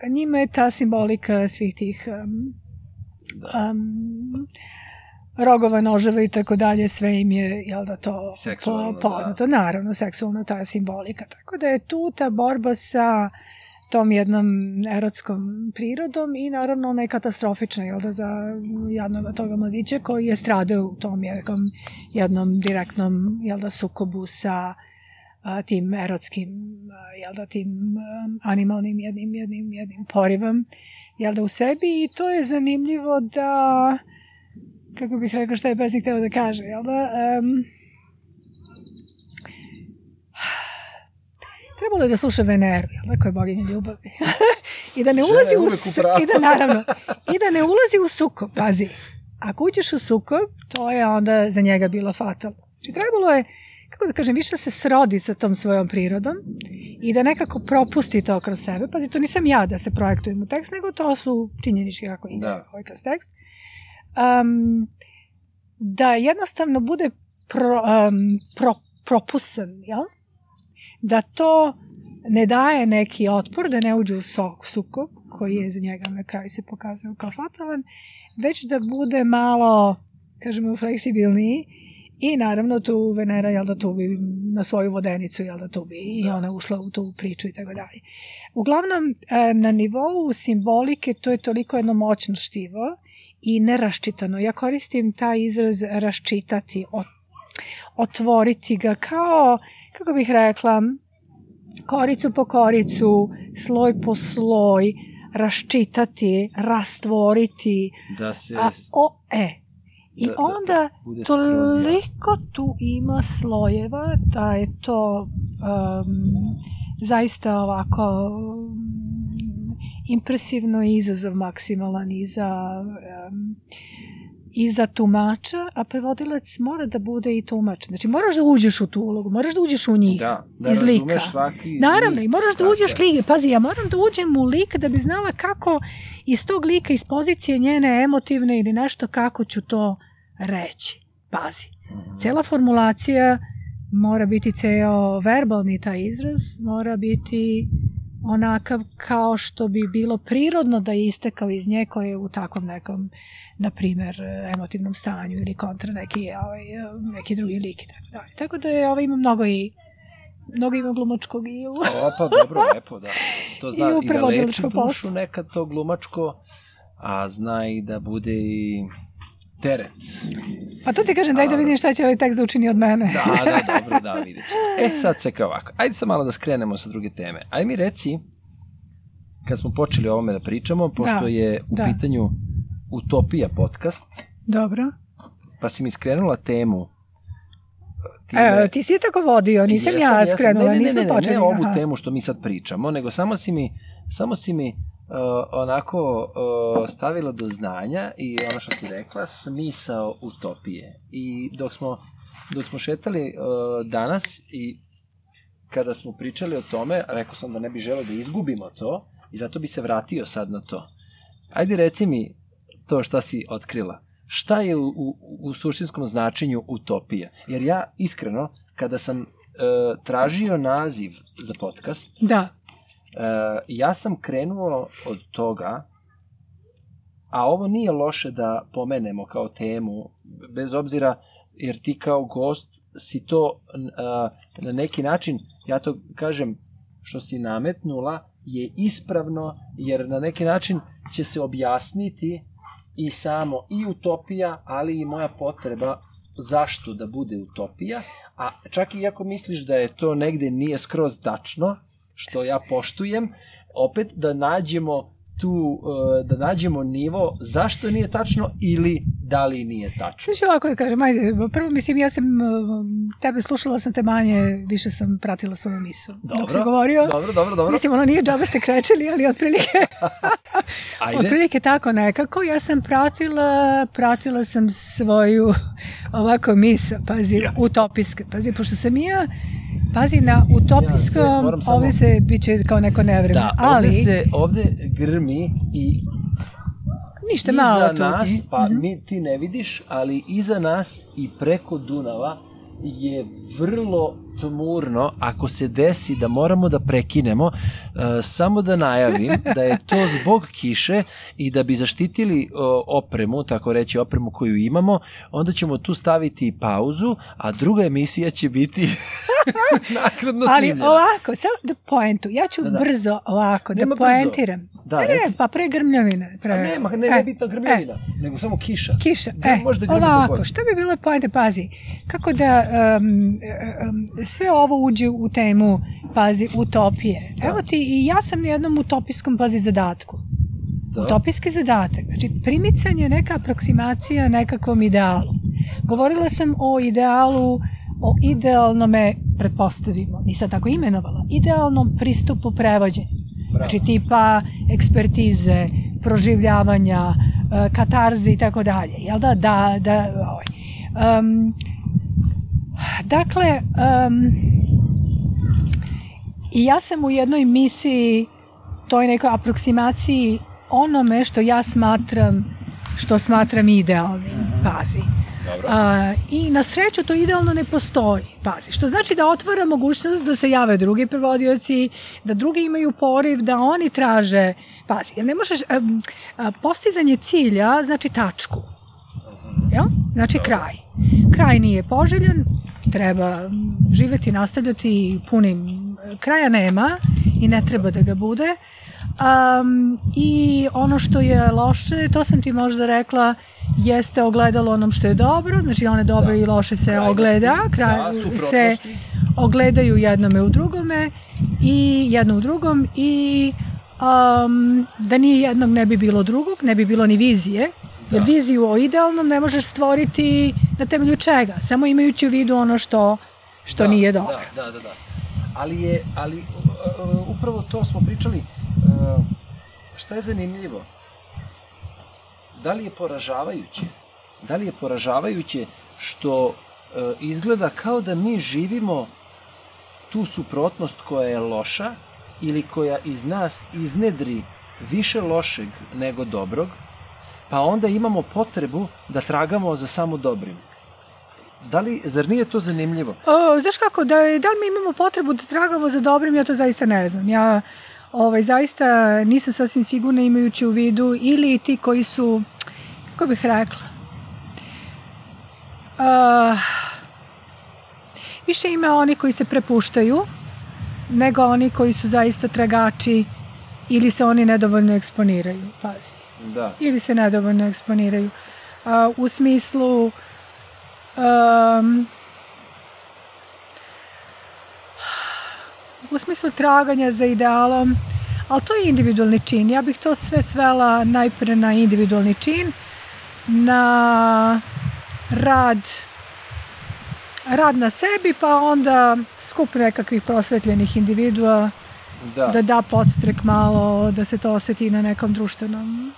njima je ta simbolika svih tih um, Da. um, rogova, noževa i tako dalje, sve im je, jel da, to Seksualno, po, poznato. Naravno, seksualna ta simbolika. Tako da je tu ta borba sa tom jednom erotskom prirodom i naravno ona je katastrofična jel da, za jednog toga mladića koji je stradao u tom jednom, jednom direktnom jel da, sukobu sa a, tim erotskim, jel da, tim animalnim jednim, jednim, jednim porivom jel da, u sebi. I to je zanimljivo da kako bih rekao šta je pesnik teo da kaže, jel da, um, trebalo je da sluša Veneru, koja je boginja ljubavi. I da ne ulazi u, su- i da naravno, i da ne ulazi u sukob, pazi. Ako uđeš u sukob, to je onda za njega bilo fatalno. Znači trebalo je, kako da kažem, više se srodi sa tom svojom prirodom i da nekako propusti to kroz sebe. Pazi, to nisam ja da se projektujem u tekst, nego to su činjenički kako ide Da. ovaj kroz tekst. Um, da jednostavno bude pro, um, pro, propusan, jel? Da to ne daje neki otpor, da ne uđe u sok, sukob, koji je za njega na kraju se pokazao kao fatalan, već da bude malo, kažemo, fleksibilniji i naravno tu Venera, jel da tu bi na svoju vodenicu, jel da tu bi i Da. ona ušla u tu priču i tako dalje. Uglavnom, e, na nivou simbolike to je toliko jedno moćno štivo i neraščitano. Ja koristim taj izraz raščitati, ot, otvoriti ga kao, kako bih rekla, koricu po koricu, sloj po sloj, raščitati, rastvoriti, Da se... a, o, e. I da- da- onda skroz jasno. toliko tu ima slojeva da je to um, zaista ovako um, impresivno i izazov maksimalan i za, um, i za tumača, a prevodilac mora da bude i tumač. Znači moraš da uđeš u tu ulogu, moraš da uđeš u njih. Da, da iz lika. svaki Naravno, i moraš da uđeš je. lik. Pazi, ja moram da uđem u lik da bi znala kako iz tog lika, iz pozicije njene emotivne ili nešto, kako ću to reći. Pazi. Mhm. Cela formulacija mora biti ceo verbalni taj izraz, mora biti onakav kao što bi bilo prirodno da je istekao iz nje koje je u takvom nekom, na primer, emotivnom stanju ili kontra neki, ovaj, neki drugi lik i tako dalje. Tako da je, ovaj, ima mnogo i mnogo ima glumačkog i u... O, pa dobro, lepo, da. To zna I i, da leči dušu nekad to glumačko, a zna i da bude i teret. Pa tu ti kažem, daj da vidim šta će ovaj tekst da učini od mene. Da, da, dobro, da, vidjet ćemo. E, sad sve kao ovako. Ajde sad malo da skrenemo sa druge teme. Ajde mi reci, kad smo počeli o ovome da pričamo, pošto Da, je u da. pitanju Utopija podcast, Dobro. pa si mi skrenula temu. E, ti si je tako vodio, nisam Jesam, ja jesam. skrenula, ne, ne, ne, nisam ne, ne, počeli. Ne ovu aha. temu što mi sad pričamo, nego samo si mi, samo si mi onako uh, stavila do znanja i ono što si rekla, smisao utopije. I dok smo, dok smo šetali uh, danas i kada smo pričali o tome, rekao sam da ne bi želeo da izgubimo to i zato bi se vratio sad na to. Ajde reci mi to šta si otkrila. Šta je u, u, u suštinskom značenju utopija? Jer ja iskreno, kada sam e, tražio naziv za podcast, Da, ja sam krenuo od toga, a ovo nije loše da pomenemo kao temu, bez obzira jer ti kao gost si to a, na neki način, ja to kažem, što si nametnula je ispravno, jer na neki način će se objasniti i samo i utopija, ali i moja potreba zašto da bude utopija, a čak i ako misliš da je to negde nije skroz tačno, što ja poštujem, opet da nađemo tu, e, da nađemo nivo zašto nije tačno ili da li nije tačno. Znači ovako da kažem, ajde, prvo mislim, ja sam um, tebe slušala sam te manje, više sam pratila svoju misu. Dobro, Dok si govorio, Dobro, dobro, dobro. mislim, ono nije džaba ste krečili, ali otprilike, Ajde. otprilike tako nekako. Ja sam pratila, pratila sam svoju ovako mis, pazi, Ja. utopijske. Pazi, pošto sam ja, pazi, na Ja se utopijskom, samo- ovdje se biće kao neko nevreme. Da, ali, ovde se ovde grmi i ništa malo tu. nas, pa Mhm. mi ti ne vidiš, ali iza nas i preko Dunava je vrlo tmurno ako se desi da moramo da prekinemo uh, samo da najavim da je to zbog kiše i da bi zaštitili uh, opremu, tako reći opremu koju imamo, onda ćemo tu staviti pauzu, a druga emisija će biti nakladno Ali snimljena. ovako, samo da poentu, ja ću Da, da. brzo ovako Nema da poentiram. Da, ne, reci. pa pre grmljavine. Pre, A nema, ne, e, ne bitna grmljavina, nego samo kiša. Kiša, Da, e, možda ovako, šta bi bilo poente, pazi, kako da um, um, sve ovo uđe u temu, pazi, utopije. Da. Evo ti, i ja sam na jednom utopijskom, pazi, zadatku. Da. Utopijski zadatak, znači primicanje, neka aproksimacija nekakvom idealu. Govorila sam o idealu, o idealnome, pretpostavimo, nisam tako imenovala, idealnom pristupu prevođenja. Bravo. Znači tipa ekspertize, proživljavanja, e, katarze i tako dalje. Jel da? Da, da, ovaj. Um, dakle, um, i ja sam u jednoj misiji, toj nekoj aproksimaciji onome što ja smatram, što smatram idealnim, pazi. Dobro. A, I na sreću to idealno ne postoji, pazi. Što znači da otvara mogućnost da se jave drugi prevodioci, da drugi imaju poriv, da oni traže, pazi, jer ne možeš, em, a, postizanje cilja znači tačku. Jel? Znači kraj. Kraj nije poželjan, treba živeti, nastavljati punim. Kraja nema i ne treba da ga bude. Um, I ono što je loše, to sam ti možda rekla, jeste ogledalo onom što je dobro, znači one dobro Da. i loše se Krajnosti, ogleda, da, kraj, se suprotnosti. ogledaju jednome u drugome i jedno u drugom i um, da nije jednog ne bi bilo drugog, ne bi bilo ni vizije, jer Da. viziju o idealnom ne možeš stvoriti na temelju čega, samo imajući u vidu ono što, što Da, nije dobro. Da, da, da, da. Ali je, ali upravo to smo pričali, šta je zanimljivo? Da li je poražavajuće? Da li je poražavajuće što uh, izgleda kao da mi živimo tu suprotnost koja je loša ili koja iz nas iznedri više lošeg nego dobrog, pa onda imamo potrebu da tragamo za samo dobrim. Da li, zar nije to zanimljivo? O, znaš kako, da, da li mi imamo potrebu da tragamo za dobrim, ja to zaista ne znam. Ja ovaj, zaista nisam sasvim sigurna imajući u vidu ili ti koji su, kako bih rekla, uh, više ima oni koji se prepuštaju nego oni koji su zaista tragači ili se oni nedovoljno eksponiraju, pazi Da. ili se nedovoljno eksponiraju. A, u smislu um, u smislu traganja za idealom, ali to je individualni čin. Ja bih to sve svela najpre na individualni čin, na rad rad na sebi, pa onda skup nekakvih prosvetljenih individua Da. da da podstrek malo, da se to oseti na nekom društvenom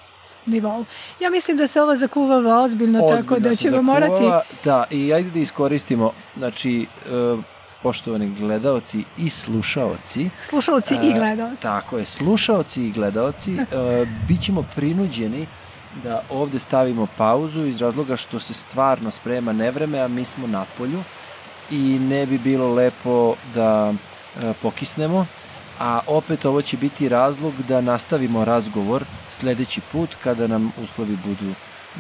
nivou. Ja mislim da se ovo zakuvava ozbiljno, tako Ozbiljno da se ćemo zakuvava. morati... Da, i ajde da iskoristimo, znači, e, poštovani gledaoci i slušaoci. Slušalci i e, gledalci. Tako je, slušaoci i gledaoci, e, bit ćemo prinuđeni da ovde stavimo pauzu iz razloga što se stvarno sprema nevreme, a mi smo na polju i ne bi bilo lepo da e, pokisnemo, a opet ovo će biti razlog da nastavimo razgovor sledeći put kada nam uslovi budu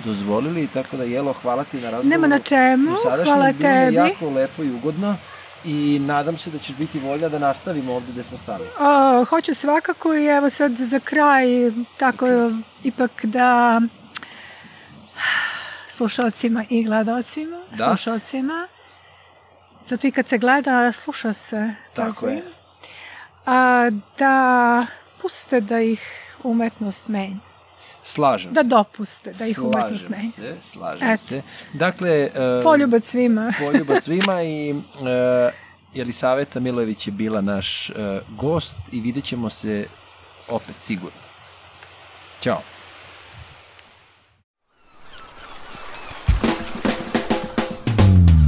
dozvolili, tako da Jelo, hvala ti na razgovoru. Nema na čemu, hvala Bilo mi je tebi. jako lepo i ugodno i nadam se da ćeš biti voljna da nastavimo ovde gde smo stali. A, hoću svakako i evo sad za kraj tako ipak da slušalcima i gledalcima, Da. slušalcima, zato i kad se gleda, sluša se. Tako je. A, da puste da ih umetnost menja. Slažem Da se. dopuste da ih umetnost slažem menja. se, slažem Eto. se. Dakle, uh, Poljubac svima. poljubac svima i uh, Jelisaveta Milojević je bila naš uh, gost i vidjet ćemo se opet sigurno. Ćao.